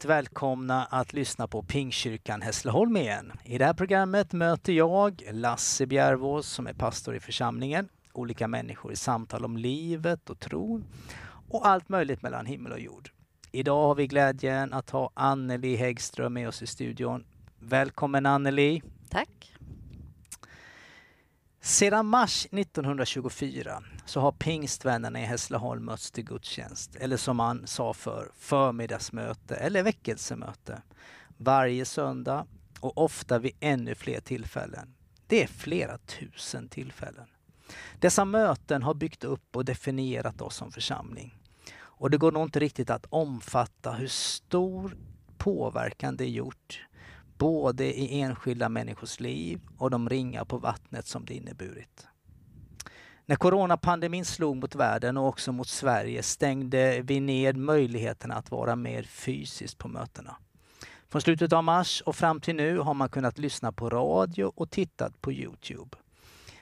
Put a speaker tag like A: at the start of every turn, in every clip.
A: Varmt välkomna att lyssna på Pingkyrkan Hässleholm igen. I det här programmet möter jag Lasse Bjärvås som är pastor i församlingen, olika människor i samtal om livet och tro, och allt möjligt mellan himmel och jord. Idag har vi glädjen att ha Anneli Häggström med oss i studion. Välkommen Anneli!
B: Tack!
A: Sedan mars 1924 så har pingstvännerna i Hässleholm mötts till gudstjänst, eller som man sa för förmiddagsmöte eller väckelsemöte, varje söndag och ofta vid ännu fler tillfällen. Det är flera tusen tillfällen. Dessa möten har byggt upp och definierat oss som församling. Och det går nog inte riktigt att omfatta hur stor påverkan det gjort både i enskilda människors liv och de ringar på vattnet som det inneburit. När coronapandemin slog mot världen och också mot Sverige stängde vi ned möjligheterna att vara mer fysiskt på mötena. Från slutet av mars och fram till nu har man kunnat lyssna på radio och tittat på Youtube.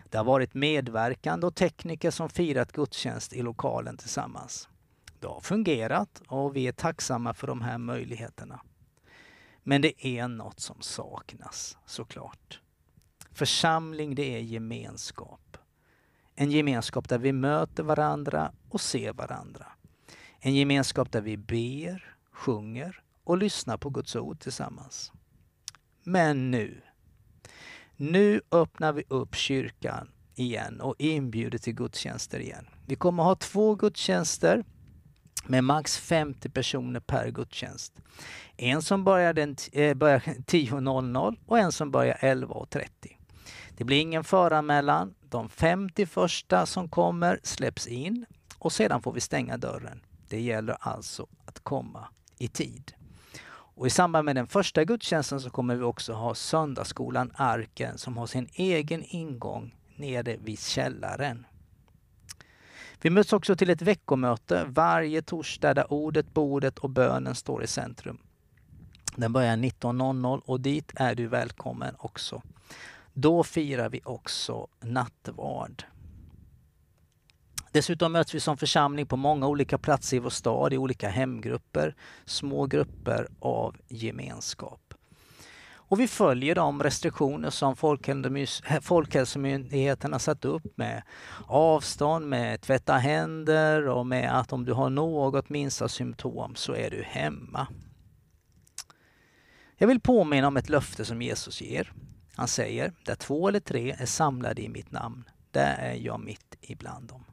A: Det har varit medverkande och tekniker som firat gudstjänst i lokalen tillsammans. Det har fungerat och vi är tacksamma för de här möjligheterna. Men det är något som saknas såklart. Församling det är gemenskap. En gemenskap där vi möter varandra och ser varandra. En gemenskap där vi ber, sjunger och lyssnar på Guds ord tillsammans. Men nu, nu öppnar vi upp kyrkan igen och inbjuder till gudstjänster igen. Vi kommer ha två gudstjänster med max 50 personer per gudstjänst. En som börjar, den, eh, börjar 10.00 och en som börjar 11.30. Det blir ingen föranmälan. De 50 första som kommer släpps in och sedan får vi stänga dörren. Det gäller alltså att komma i tid. Och I samband med den första gudstjänsten så kommer vi också ha söndagsskolan Arken som har sin egen ingång nere vid källaren. Vi möts också till ett veckomöte varje torsdag där ordet, bordet och bönen står i centrum. Den börjar 19.00 och dit är du välkommen också. Då firar vi också nattvard. Dessutom möts vi som församling på många olika platser i vår stad i olika hemgrupper, små grupper av gemenskap. Och vi följer de restriktioner som Folkhälsomyndigheten har satt upp med avstånd, med tvätta händer och med att om du har något minsta symptom så är du hemma. Jag vill påminna om ett löfte som Jesus ger. Han säger, där två eller tre är samlade i mitt namn, där är jag mitt ibland dem.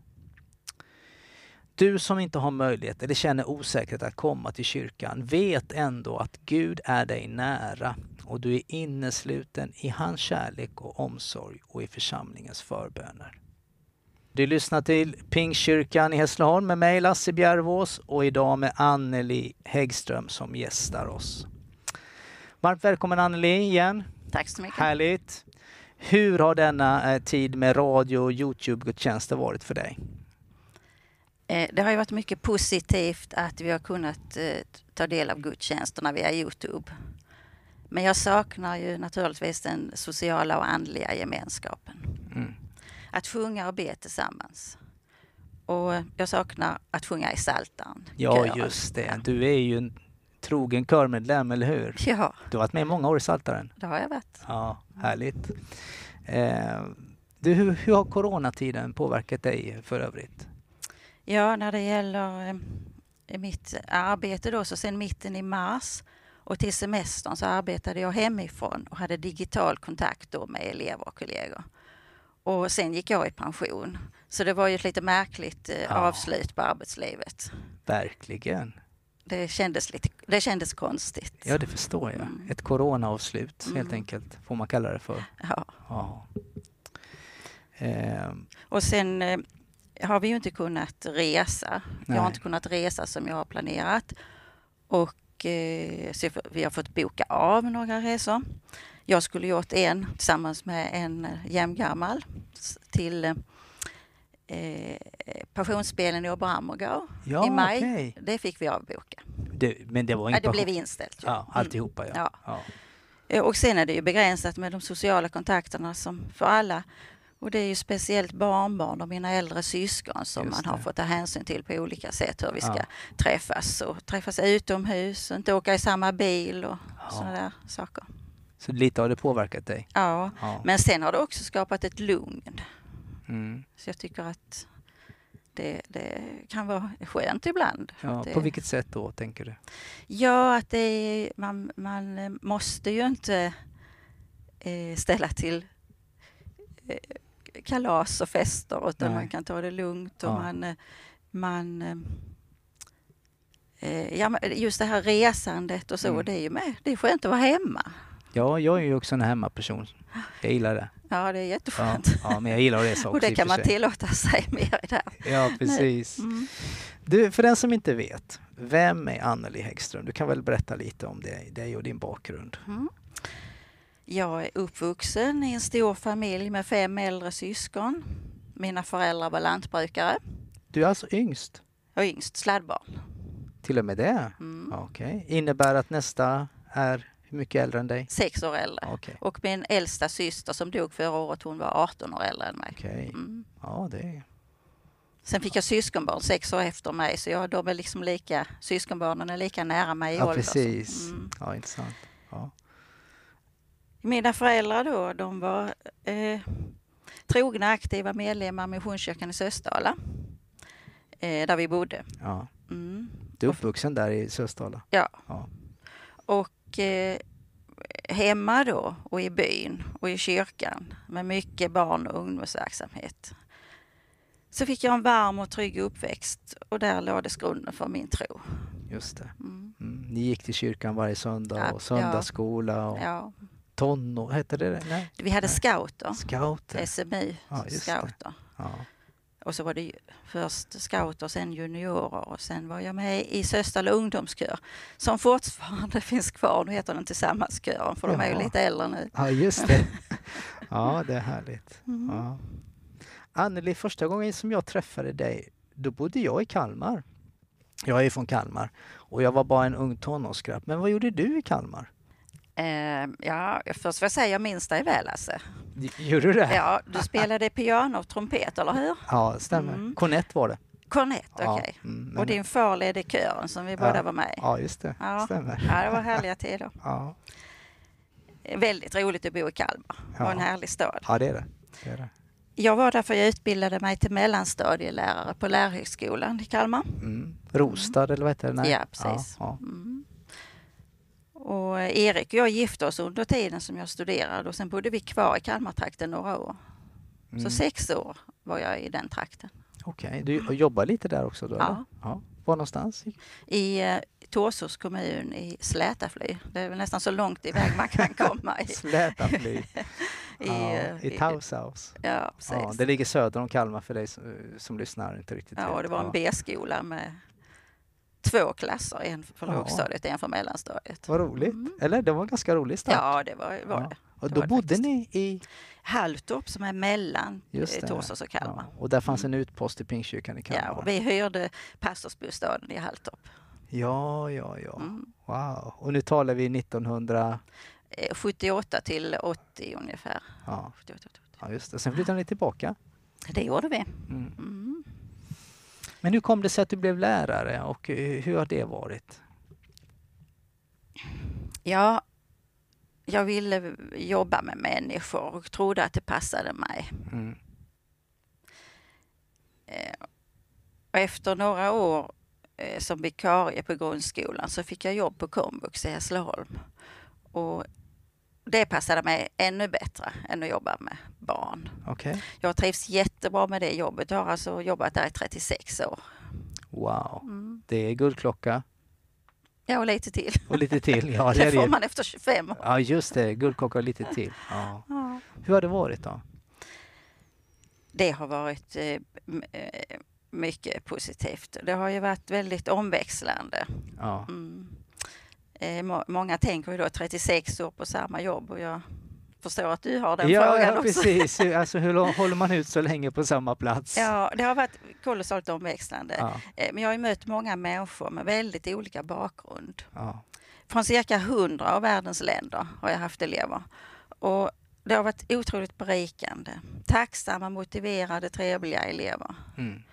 A: Du som inte har möjlighet eller känner osäkerhet att komma till kyrkan, vet ändå att Gud är dig nära och du är innesluten i hans kärlek och omsorg och i församlingens förböner. Du lyssnar till Pingstkyrkan i Hässleholm med mig Lasse Bjärvås och idag med Anneli Häggström som gästar oss. Varmt välkommen Anneli igen.
B: Tack så mycket.
A: Härligt. Hur har denna eh, tid med radio och Youtube-gudstjänster varit för dig?
B: Eh, det har ju varit mycket positivt att vi har kunnat eh, ta del av gudstjänsterna via Youtube. Men jag saknar ju naturligtvis den sociala och andliga gemenskapen. Mm. Att sjunga och be tillsammans. Och jag saknar att sjunga i Psaltaren.
A: Ja, just det. Du är ju en trogen körmedlem, eller hur?
B: Ja.
A: Du har varit med många år i Psaltaren.
B: Det har jag varit.
A: Ja, härligt. Eh, du, hur, hur har coronatiden påverkat dig för övrigt?
B: Ja, när det gäller eh, mitt arbete då, så sen mitten i mars och till semestern så arbetade jag hemifrån och hade digital kontakt då med elever och kollegor. Och sen gick jag i pension. Så det var ju ett lite märkligt eh, ja. avslut på arbetslivet.
A: Verkligen.
B: Det kändes, lite, det kändes konstigt.
A: Ja, det förstår jag. Mm. Ett coronaavslut mm. helt enkelt, får man kalla det för.
B: Ja. ja. Eh. Och sen eh, har vi ju inte kunnat resa. Nej. Jag har inte kunnat resa som jag har planerat. Och eh, så vi har fått boka av några resor. Jag skulle gjort en tillsammans med en eh, jämngammal till eh, Passionsspelen i Oberammergård
A: Ja,
B: i maj.
A: okej.
B: Det fick vi avboka.
A: Det, men det var
B: Ja, det blev inställt. ju.
A: Ja,
B: Mm.
A: alltihopa ja.
B: Ja.
A: ja.
B: Eh, Och sen är det ju begränsat med de sociala kontakterna som för alla. Och det är ju speciellt barnbarn och mina äldre syskon som
A: Just
B: man har
A: det.
B: fått ta hänsyn till på olika sätt hur vi ska
A: Ja.
B: träffas och träffas utomhus och inte åka i samma bil och
A: Ja.
B: sådana där saker.
A: Så lite har det påverkat dig?
B: Ja,
A: Ja.
B: men sen har det också skapat ett lugn.
A: Mm.
B: Så jag tycker att det, det kan vara skönt ibland.
A: ja
B: det,
A: på vilket sätt då, tänker du?
B: Ja, att det man, man eh, måste ju inte eh, ställa till eh, kalas och fester utan
A: Nej.
B: man kan ta det lugnt och
A: Ja.
B: man, eh, man eh, eh, ja, just det här resandet och så,
A: Mm.
B: det är ju med. Det är skönt att vara hemma.
A: Ja, jag är ju också en hemmaperson. Jag gillar det.
B: Ja, det är
A: Ja,
B: jätteskönt.
A: ja men jag gillar att resa också
B: och det kan man tillåta sig mer i det här.
A: Ja, precis.
B: Mm.
A: Du, för den som inte vet, vem är Anneli Häggström? Du kan väl berätta lite om dig, dig och din bakgrund?
B: Mm. Jag är uppvuxen i en stor familj med fem äldre syskon. Mina föräldrar var lantbrukare.
A: Du är alltså yngst,
B: Jag är yngst sladdbarn.
A: till och med det?
B: Mm.
A: Okej. Innebär att nästa är mycket äldre än dig?
B: Sex år äldre.
A: Okej.
B: Och min äldsta syster som dog förra året, hon var 18 år äldre än mig.
A: Okej.
B: Mm.
A: Ja, det är...
B: Sen fick jag syskonbarn sex år efter mig, så jag, de är liksom lika, syskonbarnen är lika nära mig i
A: Ja,
B: ålder.
A: precis.
B: Mm.
A: Ja, intressant. Ja.
B: Mina föräldrar då, de var eh, trogna aktiva medlemmar i Missionskyrkan i Sösdala, eh, där vi bodde.
A: ja.
B: Mm.
A: Du är uppvuxen där i Sösdala?
B: Ja.
A: Ja.
B: Och eh, hemma då och i byn och i kyrkan med mycket barn och ungdomsverksamhet. Så fick jag en varm och trygg uppväxt och där lades grunden för min tro.
A: Just det.
B: Mm.
A: Mm. Ni gick till kyrkan varje söndag och söndagsskola och
B: Ja.
A: tonår, hette det det? Nej?
B: Vi hade
A: Nej.
B: scouter,
A: Scouter?
B: SMU
A: Ja, just det.
B: scouter.
A: Ja.
B: Och så var det först scouter, sen juniorer och sen var jag med i Sösdala ungdomskör som fortfarande finns kvar. Nu heter den Tillsammanskören för de är ju lite äldre nu.
A: ja, just det. Ja, det är härligt.
B: Mm.
A: Ja. Anneli, första gången som jag träffade dig, då bodde jag i Kalmar. Jag är från Kalmar och jag var bara en ung tonårsgrabb. Men vad gjorde du i Kalmar?
B: Eh, ja, först får jag säga jag minns dig väl Lasse.
A: Gjorde du det?
B: Ja, du spelade piano och trumpet, eller hur?
A: Ja, stämmer.
B: Mm.
A: Cornett var det.
B: Cornett,
A: Ja,
B: okej.
A: mm, men-
B: Och din far ledde kören som vi båda var med i.
A: Ja, just det.
B: Ja.
A: Stämmer.
B: Ja, det var härliga tider.
A: Ja.
B: Väldigt roligt att bo i Kalmar.
A: Ja.
B: en härlig stad.
A: ja, det är det. det, är det.
B: Jag var där för jag utbildade mig till mellanstadielärare på Lärarhögskolan i Kalmar.
A: Mm. Rostad, eller vad heter det? Nej.
B: Ja, precis.
A: Ja,
B: Mm. Och eh, Erik och jag gifte oss under tiden som jag studerade och sen bodde vi kvar i Kalmartrakten några år.
A: ja.
B: Så sex år var jag i den trakten.
A: Okej, du jobbar lite där också då?
B: Ja.
A: Ja. Var någonstans?
B: I eh, Torsås kommun i Slätafly. Det är väl nästan så långt iväg man kan komma. I,
A: Slätafly.
B: i,
A: ja,
B: eh,
A: I Taushaus.
B: Ja, precis.
A: Ja, det ligger söder om Kalmar för dig som, som lyssnar inte riktigt
B: Ja, och det var en B-skola med två klasser, en för
A: Ja.
B: lågstadiet och en för mellanstadiet.
A: Vad roligt.
B: Mm.
A: Eller det var en ganska rolig start.
B: Ja, det var, var
A: Ja.
B: det.
A: Och då
B: det
A: bodde
B: faktiskt.
A: ni i...
B: Halltorp som är mellan eh. Torsås och Kalmar.
A: Ja, och där fanns en utpost i Pingstkyrkan i
B: Ja,
A: Kalmar.
B: och vi hyrde pastorsbostaden i Halltorp.
A: ja, ja, ja.
B: Mm.
A: Wow. Och nu talar vi 1900...
B: Eh, 78 till 80 ungefär.
A: Ja,
B: 78, 80.
A: ja just det. Sen flyttade ni tillbaka.
B: Det gjorde vi.
A: Mm.
B: Mm.
A: Men hur kom det sig att du blev lärare och eh, hur har det varit?
B: Ja, jag ville jobba med människor och trodde att det passade mig.
A: Mm.
B: Eh, och efter några år eh, som vikarie på grundskolan så fick jag jobb på komvux i Hässleholm. Och det passade mig ännu bättre än att jobba med barn.
A: Okej.
B: Jag trivs jättebra med det jobbet. Jag har alltså jobbat där i 36 år.
A: Wow.
B: Mm.
A: Det är guldklocka
B: Ja, och lite till.
A: och lite till. Ja, det
B: Det får
A: det.
B: man efter 25 år.
A: Ja, just det. Guldklocka och lite till. Ja.
B: Ja.
A: Hur har det varit då?
B: Det har varit eh, eh, mycket positivt. Det har ju varit väldigt omväxlande.
A: Ja.
B: Mm. Eh, må- många tänker ju då 36 år på samma jobb och jag förstår att du har den
A: ja,
B: frågan
A: ja,
B: också.
A: precis. Alltså, hur lång- håller man ut så länge på samma plats?
B: Ja, det har varit kolossalt omväxlande.
A: Ja,
B: Eh, Men jag har mött många människor med väldigt olika bakgrund.
A: ja.
B: Från cirka 100 av världens länder har jag haft elever. Och det har varit otroligt berikande. Tacksamma, motiverade, trevliga elever.
A: Mm.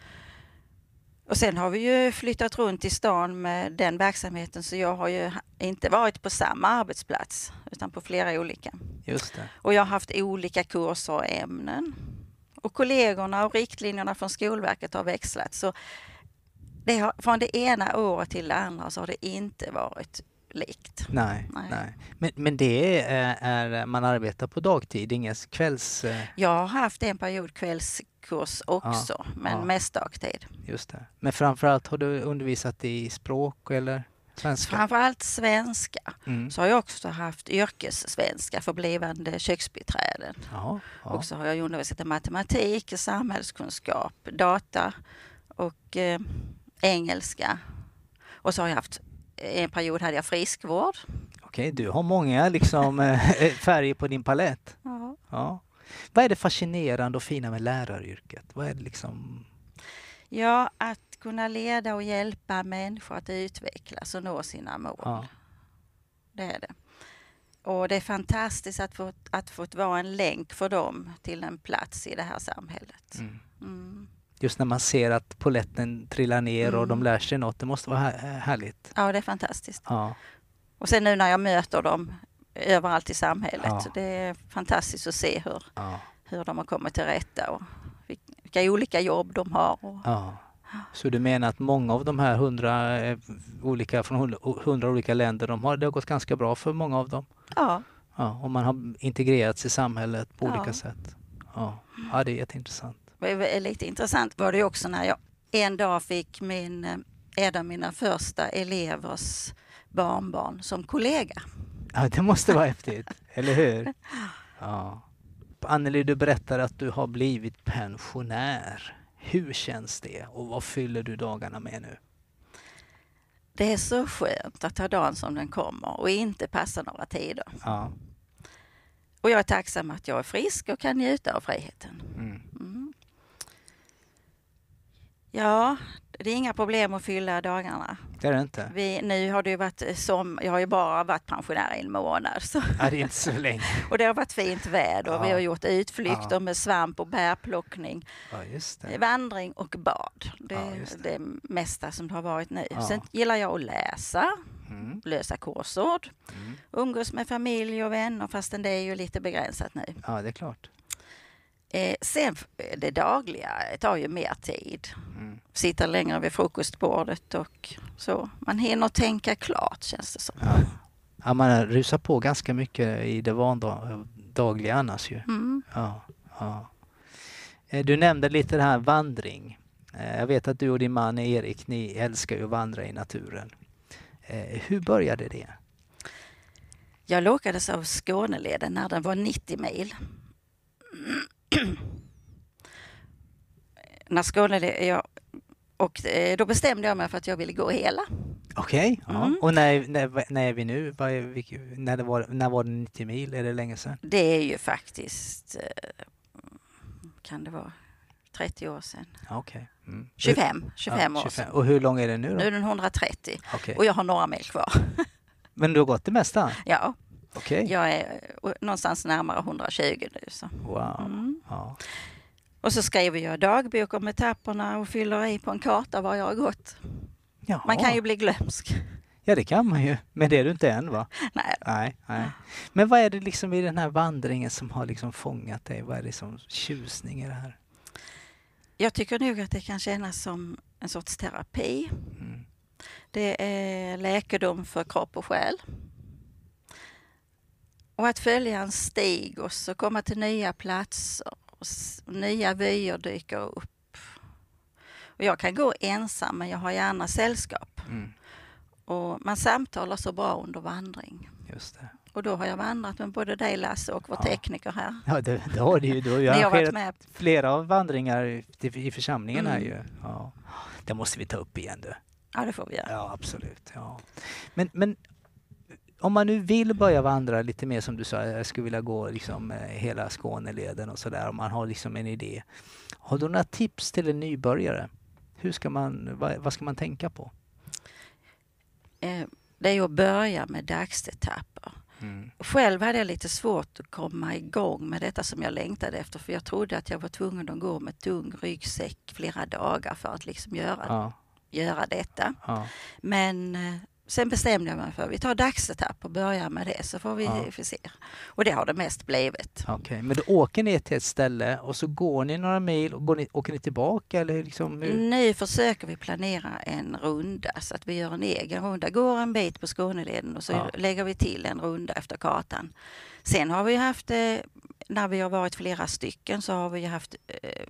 B: Och sen har vi ju flyttat runt i stan med den verksamheten så jag har ju inte varit på samma arbetsplats utan på flera olika.
A: Just det.
B: Och jag har haft olika kurser och ämnen. Och kollegorna och riktlinjerna från Skolverket har växlat. Så det har, från det ena året till det andra så har det inte varit likt.
A: Nej, nej.
B: Nej.
A: Men, men det är, är, man arbetar på dagtid, ingen kvälls... eh,
B: Jag har haft en period kvällskurs också, men
A: ja.
B: mest dagtid.
A: Just det. Men framförallt har du undervisat i språk eller svenska?
B: Framförallt svenska.
A: Mm.
B: Så har jag också haft yrkessvenska för blivande köksbiträden.
A: Ja, ja.
B: Och så har jag undervisat i matematik, samhällskunskap, data och eh, engelska. Och så har jag haft en period hade jag friskvård.
A: Okej, du har många liksom, eh, färger på din palett.
B: Ja.
A: Vad är det fascinerande och fina med läraryrket? Vad är det liksom...
B: ja, att kunna leda och hjälpa människor att utvecklas och nå sina mål.
A: Ja.
B: Det är det. Och det är fantastiskt att få, att få vara en länk för dem till en plats i det här samhället.
A: Mm.
B: Mm.
A: Just när man ser att poletten trillar ner och
B: Mm.
A: de lär sig något. Det måste vara här- härligt.
B: Ja, det är fantastiskt.
A: Ja,
B: Och sen nu när jag möter dem överallt i samhället.
A: Ja.
B: Det är fantastiskt att se hur,
A: ja,
B: hur de har kommit till rätta och vil- vilka olika jobb de har. Och,
A: ja. Så du menar att många av de här hundra eh, olika, från hundra, olika länder, de har, det har gått ganska bra för många av dem?
B: ja,
A: Ja, och man har integrerats i samhället på olika sätt. Ja. ja, det är jätteintressant.
B: lite intressant var det också när jag en dag fick min, eh, en av mina första elevers barnbarn som kollega.
A: Ja, det måste vara häftigt, eller hur? Ja. Anneli, du berättade att du har blivit pensionär. Hur känns det och vad fyller du dagarna med nu?
B: Det är så skönt att ta dagen som den kommer och inte passa några tider.
A: Ja.
B: Och jag är tacksam att jag är frisk och kan njuta av friheten.
A: Mm.
B: Mm. Ja, det är inga problem att fylla dagarna.
A: Det är det inte?
B: Vi, nu har det ju varit som, jag har ju bara varit pensionär i en månad. Så,
A: Ja, det är inte så länge.
B: och det har varit fint väder och vi
A: Ja.
B: har gjort utflykter
A: Ja.
B: med svamp och bärplockning,
A: Ja,
B: vandring och bad. Det
A: Ja,
B: är
A: just det.
B: det mesta som det har varit nu.
A: Ja.
B: Sen gillar jag att läsa,
A: Mm.
B: lösa korsord,
A: Mm.
B: umgås med familj och vänner fastän det är ju lite begränsat nu.
A: Ja, det är klart.
B: Eh, sen det dagliga tar ju mer tid.
A: Mm.
B: Sitta längre vid frukostbordet och så. Man hinner tänka klart känns det som.
A: Ja. Ja, man rusar på ganska mycket i det vardagliga annars ju.
B: Mm.
A: Ja, ja. Eh, Du nämnde lite det här vandring. Eh, Jag vet att du och din man Erik, ni älskar ju att vandra i naturen. Eh, Hur började det?
B: Jag lockades av Skåneleden när den var 90 mil. När Skåneleden, jag, och eh, då bestämde jag mig för att jag ville gå hela.
A: Okej, ja.
B: Mm.
A: och när, när, när är vi nu? Vilk- när, det var, när var det 90 mil? Är det länge sedan?
B: Det är ju faktiskt, eh, kan det vara 30 år sedan?
A: Okej. Mm.
B: 25, 25
A: Ja,
B: år
A: 25.
B: sedan.
A: Och hur lång är den nu då?
B: Nu är den 130
A: Okej.
B: och jag har några mil kvar.
A: Men du har gått det mesta?
B: Ja,
A: Okej.
B: jag är eh, någonstans närmare 120 nu. Så.
A: Wow.
B: Mm.
A: Ja.
B: Och så skriver jag dagbok om etapperna och fyller i på en karta var jag har gått.
A: Jaha.
B: Man kan ju bli glömsk.
A: Ja, det kan man ju. Men det är du inte än va?
B: Nej,
A: Nej, nej. Men vad är det liksom i den här vandringen som har liksom fångat dig? Vad är det som tjusning i det här?
B: jag tycker nog att det kan kännas som en sorts terapi.
A: Mm.
B: Det är läkedom för kropp och själ. Och att följa en stig och så komma till nya platser och nya vyer dyker upp. Och jag kan gå ensam men jag har gärna sällskap.
A: Mm.
B: Och man samtalar så bra under vandring.
A: Just det.
B: Och då har jag vandrat med både dig Lasse och vår
A: Ja.
B: tekniker här.
A: Ja, det, det har du ju. Du har ju arrangerat
B: med.
A: flera av vandringar i, i församlingen här
B: Mm.
A: ju. Ja. Det måste vi ta upp igen du.
B: Ja, det får vi göra.
A: Ja, absolut. Ja. Men, men om man nu vill börja vandra lite mer som du sa, jag skulle vilja gå liksom eh, hela Skåneleden och sådär, om man har liksom en idé. Har du några tips till en nybörjare? Hur ska man, vad, vad ska man tänka på?
B: Eh, det är att börja med dagsetapper.
A: Mm.
B: Själv hade jag lite svårt att komma igång med detta som jag längtade efter för jag trodde att jag var tvungen att gå med tung ryggsäck flera dagar för att liksom göra,
A: Ja,
B: göra detta.
A: ja,
B: Men eh, sen bestämde jag mig för att vi tar dagsetapp och börjar med det så får vi
A: Ja.
B: se. Och det har det mest blivit.
A: okej. Men då åker ni till ett ställe och så går ni några mil och går ni, åker ni tillbaka eller liksom? Hur?
B: Nu försöker vi planera en runda så att vi gör en egen runda. Går en bit på Skåneleden och så
A: Ja.
B: lägger vi till en runda efter kartan. Sen har vi haft, eh, när vi har varit flera stycken så har vi haft eh,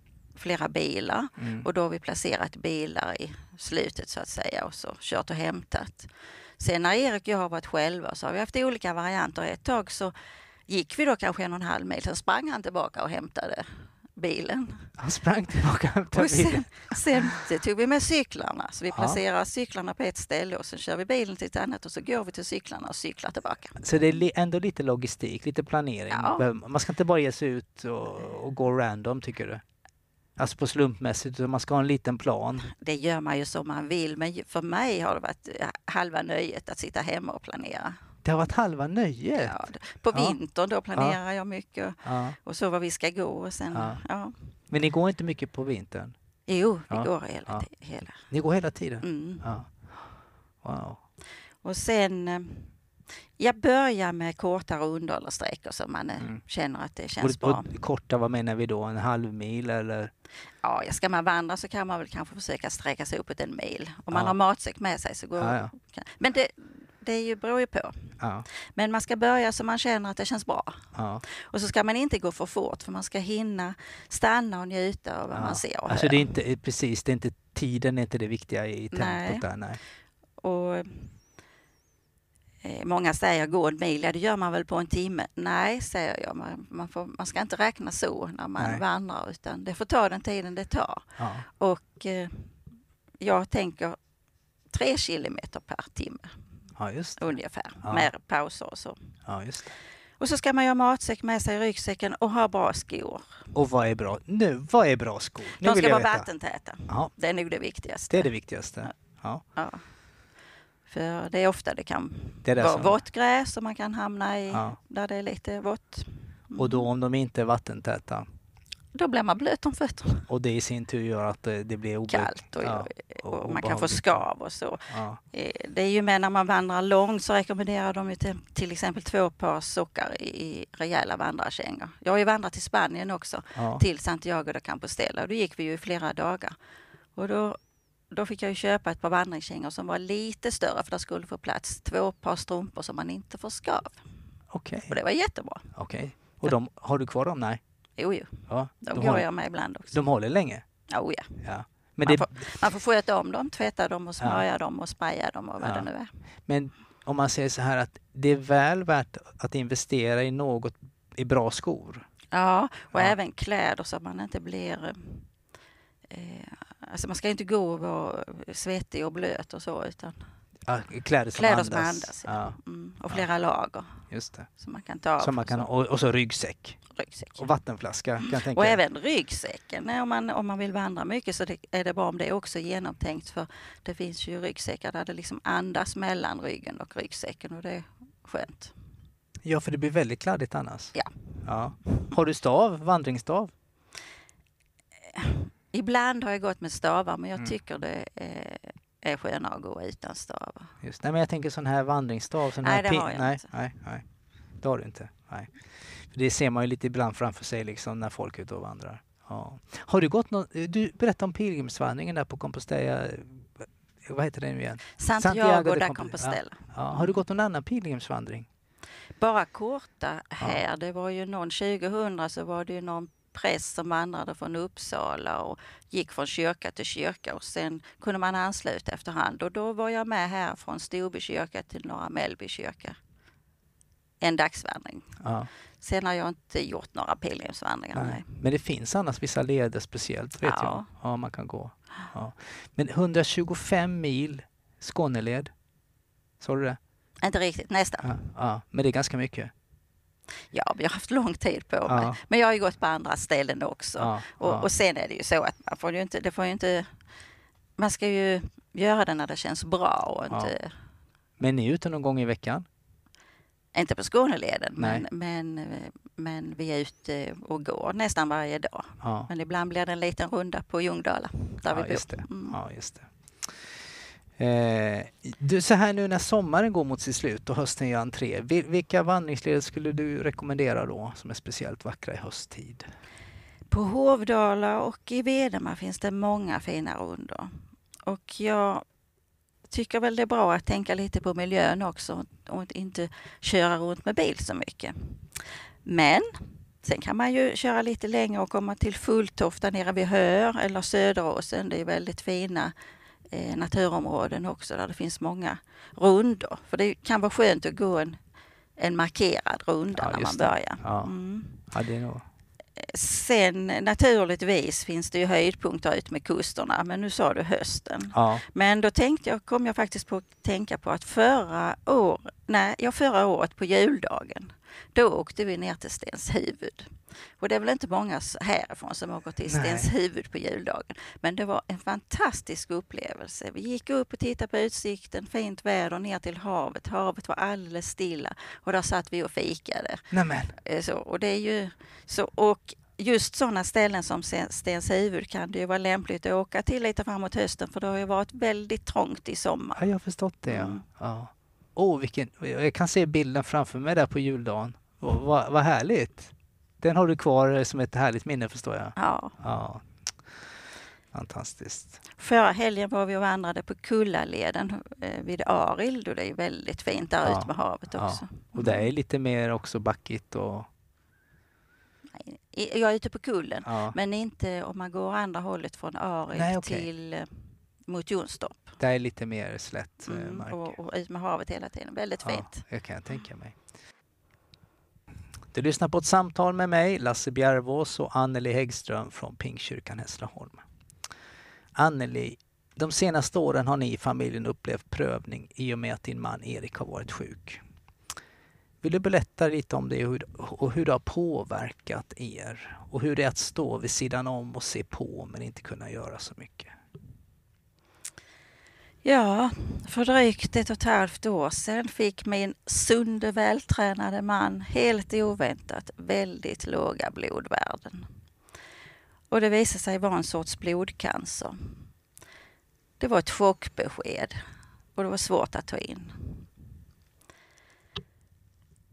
B: flera bilar
A: Mm.
B: och då har vi placerat bilar i slutet så att säga och så kört och hämtat. Sen när Erik och jag har varit själva så har vi haft olika varianter. Ett tag så gick vi då kanske en och en halv mil, sen sprang han tillbaka och hämtade bilen.
A: Han sprang tillbaka och hämtade
B: sen,
A: bilen.
B: sen så tog vi med cyklarna. Så vi
A: Ja.
B: placerar cyklarna på ett ställe och sen kör vi bilen till ett annat och så går vi till cyklarna och cyklar tillbaka.
A: Så det är ändå lite logistik, lite planering.
B: Ja.
A: Man ska inte bara ge sig ut och, och gå random tycker du? Alltså på slumpmässigt, utan man ska ha en liten plan.
B: Det gör man ju som man vill men för mig har det varit eh, halva nöjet att sitta hemma och planera.
A: Det har varit halva nöjet.
B: Ja, på
A: Ja.
B: vintern då planerar jag mycket
A: Ja.
B: och så var vi ska gå och sen,
A: Ja.
B: ja.
A: Men ni går inte mycket på vintern?
B: Jo, vi
A: Ja.
B: går hela,
A: Ja.
B: hela.
A: Ni går hela tiden?
B: Mm.
A: Ja. Wow.
B: Och sen, eh, jag börjar med korta rundor eller sträckor så man eh,
A: Mm.
B: känner att det känns bra.
A: och korta, vad menar vi då? En halv mil eller?
B: Ja, ska man vandra så kan man väl kanske försöka sträcka sig uppåt en mil. Om man
A: Ja.
B: har matsäck med sig så går
A: Ja, ja.
B: kan- Men det, det är ju, beror ju på.
A: Ja.
B: Men man ska börja så man känner att det känns bra.
A: ja.
B: Och så ska man inte gå för fort för man ska hinna stanna och njuta av vad
A: ja.
B: man ser och
A: Alltså
B: hör.
A: det är inte, precis, det är inte tiden är inte det viktiga i tempot
B: Nej.
A: där. Nej.
B: Och, eh, många säger gå en mil, ja det gör man väl på en timme. Nej, säger jag, man, man, får, man ska inte räkna så när man
A: Nej.
B: vandrar utan det får ta den tiden det tar.
A: Ja.
B: Och eh, jag tänker tre kilometer per timme
A: ja, just det.
B: ungefär
A: Ja.
B: med pauser och så.
A: Ja, just det.
B: Och så ska man ha matsäck med sig i ryggsäcken och ha bra skor.
A: Och vad är bra? Nu, vad är bra skor? Nu
B: De ska vara vattentäta.
A: Ja,
B: Det är nog det viktigaste.
A: det är det viktigaste. Ja,
B: Ja. För det är ofta det kan
A: det
B: vara
A: som,
B: vått gräs och man kan hamna i
A: ja.
B: där det är lite vått. Mm.
A: Och då om de inte är vattentäta
B: Då blir man blöt om fötterna.
A: och det i sin tur gör att det, det blir obehag-
B: Kallt och,
A: ja,
B: och man kan få
A: obehagligt.
B: skav och så.
A: Ja,
B: Eh, Det är ju med när man vandrar långt så rekommenderar de ju till, till exempel två par sockar i, rejäla vandrarkängor. Jag har ju vandrat till Spanien också, till Santiago de Compostela. Då gick vi ju i flera dagar. Och då, då fick jag ju köpa ett par vandringskängor som var lite större för där skulle få plats två par strumpor som man inte får skav.
A: Okej.
B: Och det var jättebra.
A: okej. Och de, har du kvar dem? Nej?
B: Jo, jo,
A: Ja,
B: de,
A: de,
B: går
A: håller,
B: jag med ibland också.
A: de håller länge?
B: Oh, ja.
A: Ja. Men,
B: Man,
A: det,
B: får, man får sköta om dem, tvätta dem och
A: Ja.
B: smörja dem och spraya dem och vad
A: Ja.
B: det nu är.
A: men om man säger så här att det är väl värt att investera i något, i bra skor?
B: Ja, och
A: Ja.
B: även kläder så att man inte blir... Eh, alltså man ska inte gå och vara svettig och blöt och så utan
A: Ja, kläder som
B: kläder
A: andas.
B: som andas. Ja.
A: Ja,
B: Mm, och flera lager
A: just det.
B: som man kan ta.
A: Som man kan,
B: och
A: och, och så ryggsäck.
B: så, ryggsäck.
A: Och vattenflaska kan jag tänka.
B: Och även ryggsäcken. Om man, om man vill vandra mycket så det, är det bra om det är också genomtänkt för det finns ju ryggsäckar där det liksom andas mellan ryggen och ryggsäcken och det är skönt.
A: Ja, för det blir väldigt kladdigt annars.
B: Ja.
A: ja. Har du stav? Vandringsstav?
B: Ibland har jag gått med stavar men jag
A: Mm.
B: tycker det är, är skönare att gå utan stavar.
A: Just. Nej, men jag tänker sån här vandringsstav. Sån
B: Nej,
A: här
B: det har jag
A: nej,
B: inte.
A: Nej, nej. Det har du inte. Nej. För det ser man ju lite ibland framför sig liksom när folk är ute och vandrar. Ja. Har du gått någon, du berättade om pilgrimsvandringen där på Compostela. Vad heter det nu igen?
B: Santiago,
A: Santiago de
B: Compostela.
A: Ja. Har du gått någon annan pilgrimsvandring?
B: Bara korta här. Det var ju någon 2000 så var det ju någon präst som vandrade från Uppsala och gick från kyrka till kyrka och sen kunde man ansluta efterhand och då var jag med här från Storby kyrka till Norra Mellby kyrka. En dagsvandring.
A: Ja.
B: Sen har jag inte gjort några pilgrimsvandringar.
A: Nej.
B: Nej.
A: Men det finns annars vissa leder speciellt vet
B: Ja.
A: jag. Ja, man kan gå. Ja. Men 125 mil Skåneled. Sa du det?
B: Inte riktigt, nästan.
A: Ja, ja, men det är ganska mycket.
B: Ja, vi har haft lång tid på
A: Ja.
B: mig. Men jag har ju gått på andra ställen också.
A: Ja,
B: Och,
A: ja.
B: och sen är det ju så att man får ju inte, det får ju inte, man ska ju göra det när det känns bra och
A: Ja.
B: inte,
A: Men ni är ute någon gång i veckan?
B: inte på Skåneleden, men, men, men vi är ute och går nästan varje dag.
A: Ja,
B: Men ibland blir det en liten runda på Ljungdala där
A: ja
B: vi bor.
A: just det.
B: Mm.
A: Ja, just det. Eh, du, så här nu när sommaren går mot sitt slut och hösten gör entré, vil- vilka vandringsleder skulle du rekommendera då som är speciellt vackra i hösttid?
B: På Hovdala och i Vedema finns det många fina rundor. Och jag tycker väl det är bra att tänka lite på miljön också och inte köra runt med bil så mycket. Men sen kan man ju köra lite längre och komma till Fulltofta nere vid Höör eller Söderåsen. Det är väldigt fina eh, naturområden också där det finns många rundor. För det kan vara skönt att gå en, en markerad runda
A: Ja,
B: när man börjar.
A: Ja.
B: Mm.
A: Ja, det är nog...
B: Sen naturligtvis finns det ju höjdpunkter ut med kusterna, men nu sa du hösten.
A: Ja,
B: Men då tänkte jag, kom jag faktiskt på att tänka på att förra, år, nej, ja, förra året på juldagen, då åkte vi ner till Stenshuvud. Och det är väl inte många härifrån som åker till. Stenshuvud på juldagen. Men det var en fantastisk upplevelse. Vi gick upp och tittade på utsikten, fint väder ner till havet. Havet var alldeles stilla och där satt vi och fikade.
A: nämen.
B: Eh, Så, och det är ju så, och just sådana ställen som Sten- Stenshuvud kan det ju vara lämpligt att åka till lite framåt hösten för det har ju varit väldigt trångt i sommar.
A: Ja, jag har förstått det. Ja.
B: Mm.
A: Ja. Åh, vilken... Jag kan se bilden framför mig där på juldagen. Vad, vad, vad härligt. Den har du kvar som ett härligt minne förstår jag.
B: Ja.
A: Ja. Fantastiskt.
B: Förra helgen var vi och vandrade på Kullaleden eh, vid Arild och det är väldigt fint där
A: Ja.
B: ute med havet
A: Ja.
B: också.
A: Och det är lite mer också backigt och...
B: Jag är ute på kullen,
A: Ja.
B: men inte om man går andra hållet från Arild
A: okej.
B: till eh, mot Jonstorp
A: Det är lite mer slätt eh,
B: mm,
A: mark.
B: och, och ut med havet hela tiden. Väldigt
A: Ja,
B: fint.
A: det kan jag tänka mig. Du lyssnar på ett samtal med mig, Lasse Bjärvås och Anneli Häggström från Pingstkyrkan Hässleholm. Anneli, de senaste åren har ni i familjen upplevt prövning i och med att din man Erik har varit sjuk. Vill du berätta lite om det och hur det har påverkat er och hur det är att stå vid sidan om och se på men inte kunna göra så mycket?
B: Ja, för drygt ett och ett halvt år sedan fick min sunde, vältränade man helt oväntat väldigt låga blodvärden. Och det visade sig vara en sorts blodcancer. Det var ett chockbesked och det var svårt att ta in.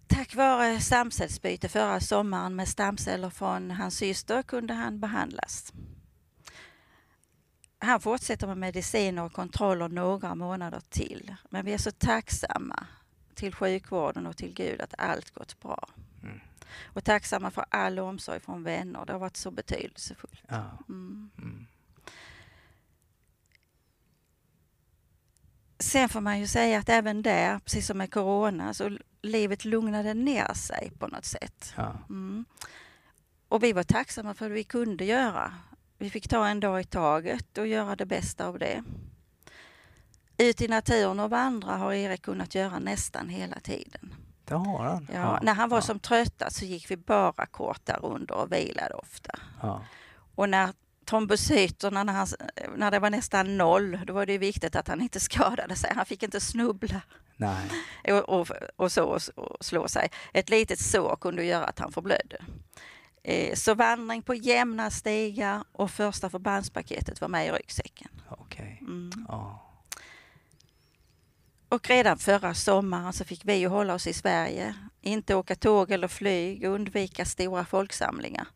B: Tack vare stamcellsbyte förra sommaren med stamceller från hans syster kunde han behandlas. Han fortsätter med mediciner och kontroller några månader till. Men vi är så tacksamma till sjukvården och till Gud att allt gått bra.
A: Mm.
B: Och tacksamma för all omsorg från vänner. Det har varit så betydelsefullt.
A: Ja.
B: Mm.
A: Mm.
B: Sen får man ju säga att även där, precis som med corona, så livet lugnade ner sig på något sätt.
A: Ja.
B: Mm. Och vi var tacksamma för att vi kunde göra. Vi fick ta en dag i taget och göra det bästa av det. Ut i naturen och vandra har Erik kunnat göra nästan hela tiden.
A: Det har han.
B: Ja, när han var
A: ja,
B: som tröttast så gick vi bara korta rundor och vilade ofta.
A: Ja.
B: Och när trombocyterna, när, han, när det var nästan noll, då var det viktigt att han inte skadade sig. Han fick inte snubbla
A: Nej.
B: och, och, och så och, och slå sig. Ett litet sår kunde göra att han förblödde. Eh, så vandring på jämna stigar och första förbandspaketet var med i ryggsäcken.
A: Okej.
B: Mm.
A: Ja.
B: Och redan förra sommaren så fick vi ju hålla oss i Sverige. Inte åka tåg eller flyg och undvika stora folksamlingar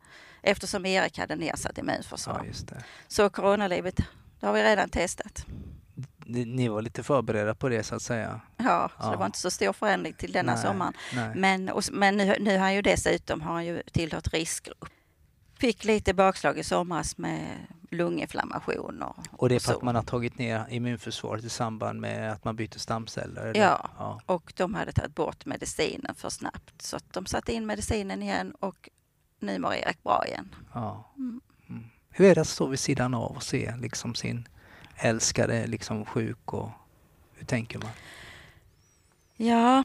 B: eftersom Erik hade nedsatt immunförsvar.
A: ja.
B: Så coronalivet, det har vi redan testat.
A: Ni, var lite förberedda på det så att säga?
B: Ja, så
A: Ja.
B: det var inte så stor förändring till denna
A: Nej,
B: sommaren.
A: Nej.
B: Men, och, men nu, nu har han ju dessutom har han ju tillhört riskgrupp. Fick lite bakslag i somras med lunginflammation och,
A: Och det är för
B: så.
A: att man har tagit ner immunförsvaret i samband med att man byter stamceller? Eller?
B: Ja.
A: ja.
B: och de hade tagit bort medicinen för snabbt. Så att de satte in medicinen igen och nu mår Erik bra igen.
A: ja.
B: Mm.
A: Mm. Hur är det att stå vid sidan av och se liksom sin älskade liksom sjuk och hur tänker man?
B: Ja,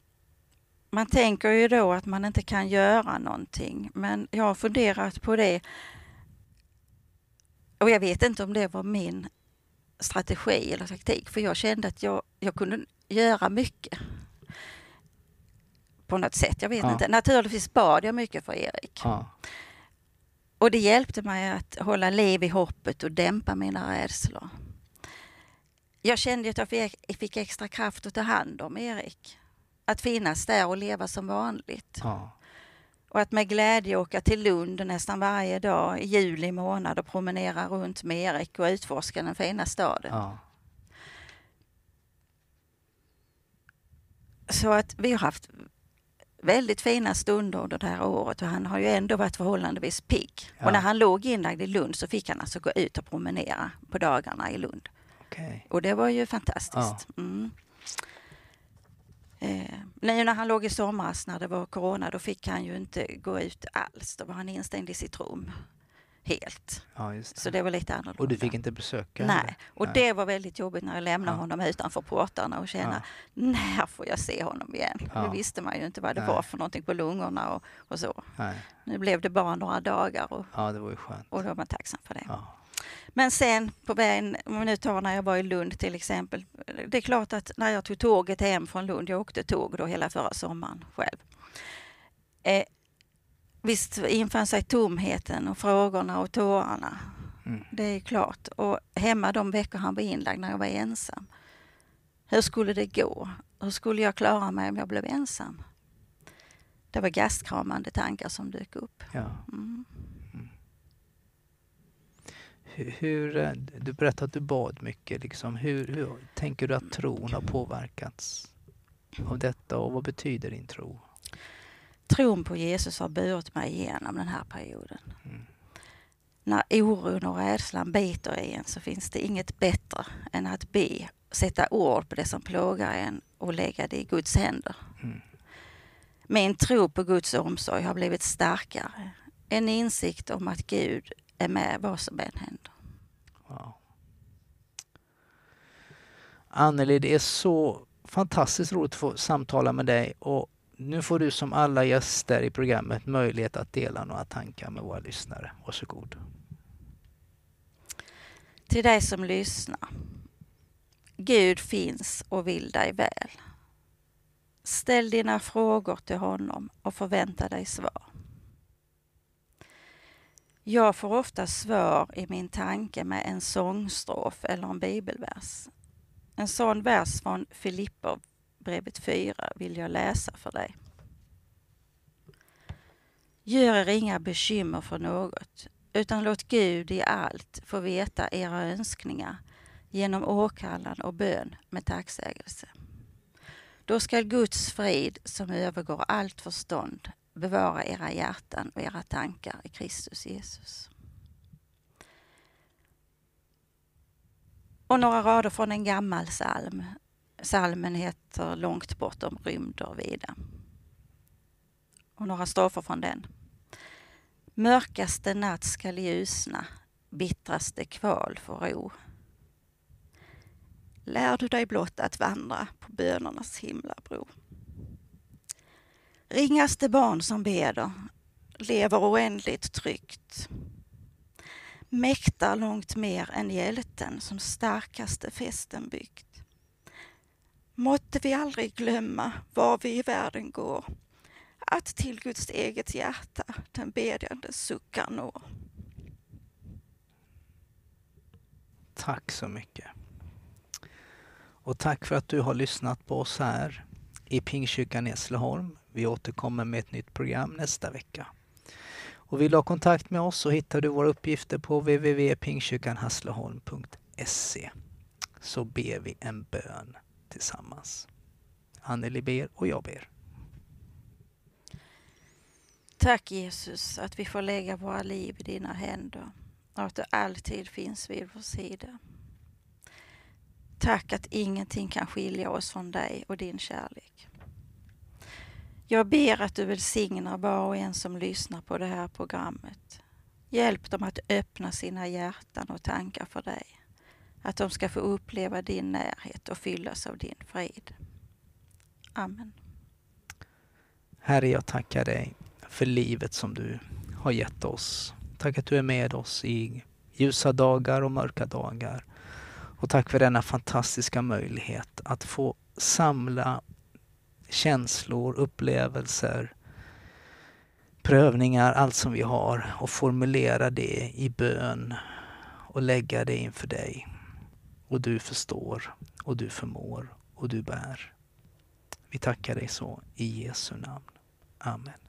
B: man tänker ju då att man inte kan göra någonting, men jag har funderat på det. Och jag vet inte om det var min strategi eller taktik, för jag kände att jag, jag kunde göra mycket. På något sätt, jag vet
A: Ja.
B: inte. Naturligtvis bad jag mycket för Erik.
A: Ja.
B: Och det hjälpte mig att hålla liv i hoppet och dämpa mina rädslor. Jag kände att jag fick, extra kraft att ta hand om Erik. Att finnas där och leva som vanligt.
A: Ja.
B: Och att med glädje åka till Lund nästan varje dag i juli månad och promenera runt med Erik och utforska den fina staden.
A: Ja.
B: Så att vi har haft väldigt fina stunder under det här året och han har ju ändå varit förhållandevis pigg.
A: Ja.
B: Och när han låg inlagd i Lund så fick han alltså gå ut och promenera på dagarna i Lund.
A: Okej.
B: Och det var ju fantastiskt. Mm. Eh, nu när han låg i somras när det var corona då fick han ju inte gå ut alls. Då var han instängd i sitt rum helt.
A: Ja, det.
B: Så det var lite annorlunda.
A: Och du fick inte besöka
B: Nej,
A: henne?
B: och
A: Nej.
B: det var väldigt jobbigt när jag lämnade
A: Ja.
B: honom utanför portarna och känna när får jag se honom igen?
A: Ja.
B: Det visste man ju inte vad det
A: Nej.
B: var för någonting på lungorna och, och så.
A: Nej.
B: Nu blev det bara några dagar och,
A: Ja, det var ju skönt.
B: och då var man tacksam för det.
A: Ja.
B: Men sen på vägen, om vi nu tar när jag var i Lund till exempel. Det är klart att när jag tog tåget hem från Lund, jag åkte tåg då hela förra sommaren själv. Eh, visst infann sig tomheten och frågorna och tårarna.
A: Mm.
B: Det är klart. Och hemma de veckor han var inlagd när jag var ensam. Hur skulle det gå? Hur skulle jag klara mig om jag blev ensam? Det var gastkramande tankar som dök upp.
A: Ja.
B: Mm.
A: Hur, hur, eh, du berättade att du bad mycket. Liksom. Hur, hur tänker du att tron har påverkats av detta och vad betyder din tro?
B: Tron på Jesus har burit mig igenom den här perioden.
A: Mm.
B: När oron och rädslan biter i en så finns det inget bättre än att be, sätta ord på det som plågar en och lägga det i Guds händer.
A: Mm.
B: Min tro på Guds omsorg har blivit starkare. En insikt om att Gud är med vad som än händer.
A: Wow. Anneli, det är så fantastiskt roligt att få samtala med dig och nu får du som alla gäster i programmet möjlighet att dela några tankar med våra lyssnare. Varsågod.
B: Till dig som lyssnar. Gud finns och vill dig väl. Ställ dina frågor till honom och förvänta dig svar. Jag får ofta svar i min tanke med en sångstrof eller en bibelvers. En sån vers från Filipperbrevet 4 vill jag läsa för dig. Gör er inga bekymmer för något, utan låt Gud i allt få veta era önskningar genom åkallan och bön med tacksägelse. Då skall Guds frid, som övergår allt förstånd, bevara era hjärtan och era tankar i Kristus Jesus. Och några rader från en gammal psalm. Psalmen heter Långt bortom rymd och vida. Och några strofer från den. Mörkaste natt skall ljusna, bittraste kval få ro. Lär du dig blott att vandra på bönernas himlabro. Ringaste barn som beder lever oändligt tryggt. Mäktar långt mer än hjälten som starkaste festen byggt. Måtte vi aldrig glömma var vi i världen går att till Guds eget hjärta den bedjande suckar når.
A: Tack så mycket. Och tack för att du har lyssnat på oss här i Pingstkyrkan i Hässleholm. Vi återkommer med ett nytt program nästa vecka. Och vill du ha kontakt med oss så hittar du våra uppgifter på www.pingstkyrkanhässleholm.se så ber vi en bön tillsammans. Anneli ber och jag ber.
B: Tack Jesus att vi får lägga våra liv i dina händer och att du alltid finns vid vår sida. Tack att ingenting kan skilja oss från dig och din kärlek. Jag ber att du välsignar var och en som lyssnar på det här programmet. Hjälp dem att öppna sina hjärtan och tankar för dig. Att de ska få uppleva din närhet och fyllas av din frid. Amen.
A: Herre, jag tackar dig för livet som du har gett oss. Tack att du är med oss i ljusa dagar och mörka dagar. Och tack för denna fantastiska möjlighet att få samla känslor, upplevelser, prövningar, allt som vi har och formulera det i bön och lägga det inför dig. Och du förstår och du förmår och du bär. Vi tackar dig så i Jesu namn. Amen.